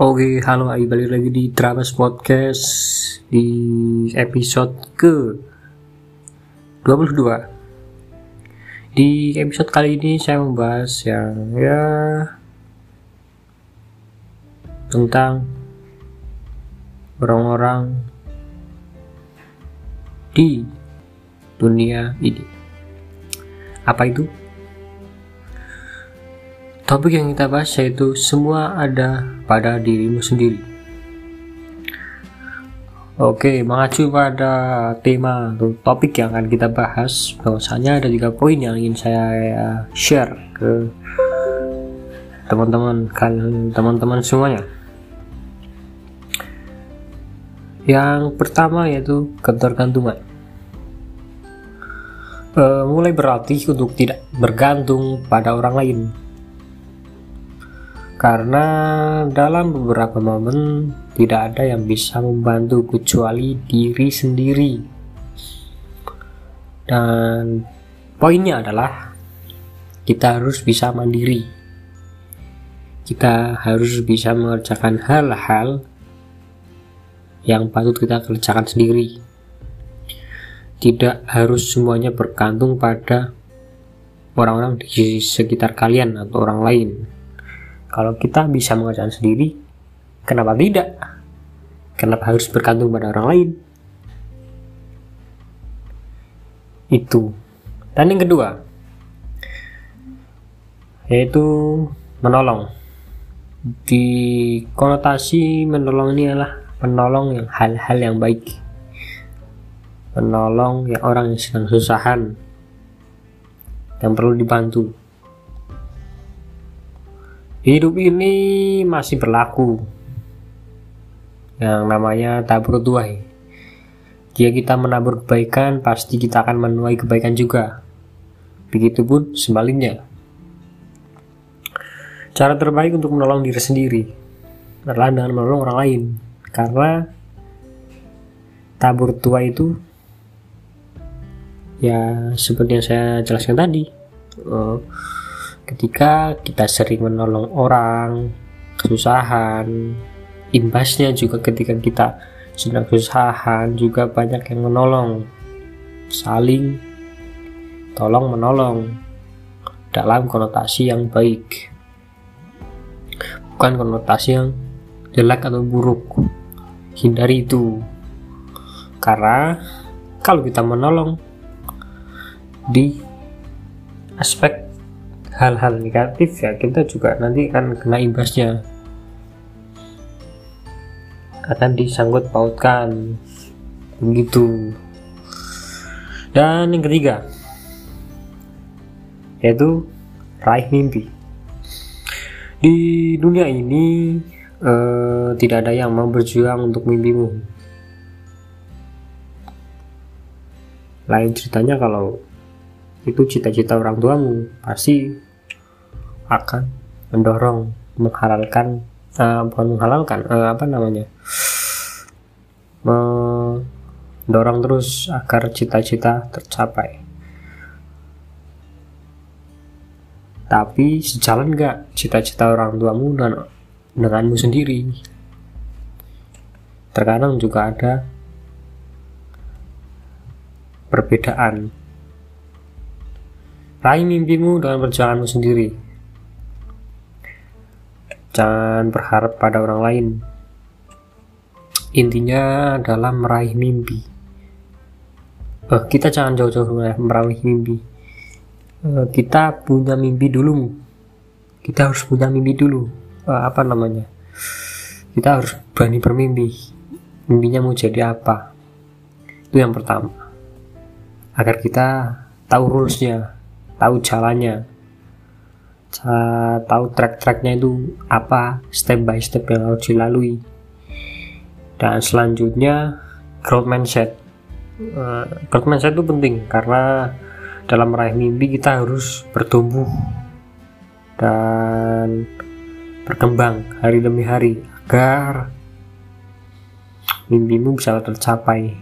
Oke, halo, Ayo balik lagi di Travis Podcast di episode ke 22. Di episode kali ini saya membahas yang ya tentang orang-orang di dunia ini. Apa itu? Topik yang kita bahas yaitu semua ada pada dirimu sendiri. Oke, mengacu pada tema atau topik yang akan kita bahas, bahwasanya ada tiga poin yang ingin saya share ke teman-teman kan teman-teman semuanya. Yang pertama yaitu ketergantungan. E, mulai berlatih untuk tidak bergantung pada orang lain karena dalam beberapa momen tidak ada yang bisa membantu kecuali diri sendiri. Dan poinnya adalah kita harus bisa mandiri. Kita harus bisa mengerjakan hal-hal yang patut kita kerjakan sendiri. Tidak harus semuanya bergantung pada orang-orang di sekitar kalian atau orang lain kalau kita bisa mengerjakan sendiri, kenapa tidak? Kenapa harus bergantung pada orang lain? Itu. Dan yang kedua, yaitu menolong. Di konotasi menolong ini adalah menolong yang hal-hal yang baik. Menolong yang orang yang sedang susahan, yang perlu dibantu hidup ini masih berlaku. Yang namanya tabur tuai. Jika kita menabur kebaikan pasti kita akan menuai kebaikan juga. Begitupun sebaliknya. Cara terbaik untuk menolong diri sendiri adalah dengan menolong orang lain. Karena tabur tua itu ya seperti yang saya jelaskan tadi uh, ketika kita sering menolong orang kesusahan imbasnya juga ketika kita sedang kesusahan juga banyak yang menolong. Saling tolong menolong dalam konotasi yang baik. Bukan konotasi yang jelek atau buruk. Hindari itu. Karena kalau kita menolong di aspek hal-hal negatif ya kita juga nanti akan kena imbasnya. Akan disangkut pautkan. Begitu. Dan yang ketiga yaitu raih mimpi. Di dunia ini eh, tidak ada yang mau berjuang untuk mimpimu. Lain ceritanya kalau itu cita-cita orang tuamu pasti akan mendorong menghalalkan uh, bukan menghalalkan uh, apa namanya? Mendorong terus agar cita-cita tercapai. Tapi sejalan nggak cita-cita orang tuamu dan denganmu sendiri? Terkadang juga ada perbedaan. Raih mimpimu dengan perjalananmu sendiri jangan berharap pada orang lain. Intinya adalah meraih mimpi. Uh, kita jangan jauh-jauh meraih mimpi. Uh, kita punya mimpi dulu. Kita harus punya mimpi dulu. Uh, apa namanya? Kita harus berani bermimpi. Mimpinya mau jadi apa? Itu yang pertama. Agar kita tahu rulesnya tahu jalannya tahu track-tracknya itu apa step by step yang harus dilalui. Dan selanjutnya growth mindset. Uh, growth mindset itu penting karena dalam meraih mimpi kita harus bertumbuh dan berkembang hari demi hari agar mimpimu bisa tercapai.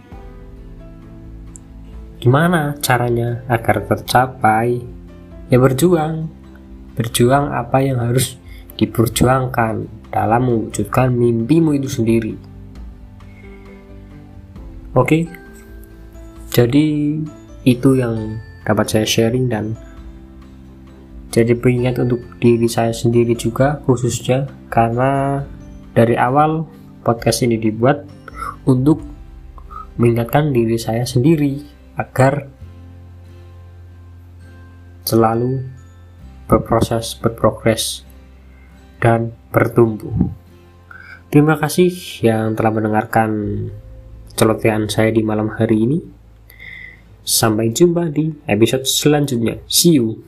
Gimana caranya agar tercapai? Ya berjuang berjuang apa yang harus diperjuangkan dalam mewujudkan mimpimu itu sendiri. Oke, jadi itu yang dapat saya sharing dan jadi pengingat untuk diri saya sendiri juga khususnya karena dari awal podcast ini dibuat untuk mengingatkan diri saya sendiri agar selalu berproses, berprogres, dan bertumbuh. Terima kasih yang telah mendengarkan celotehan saya di malam hari ini. Sampai jumpa di episode selanjutnya. See you.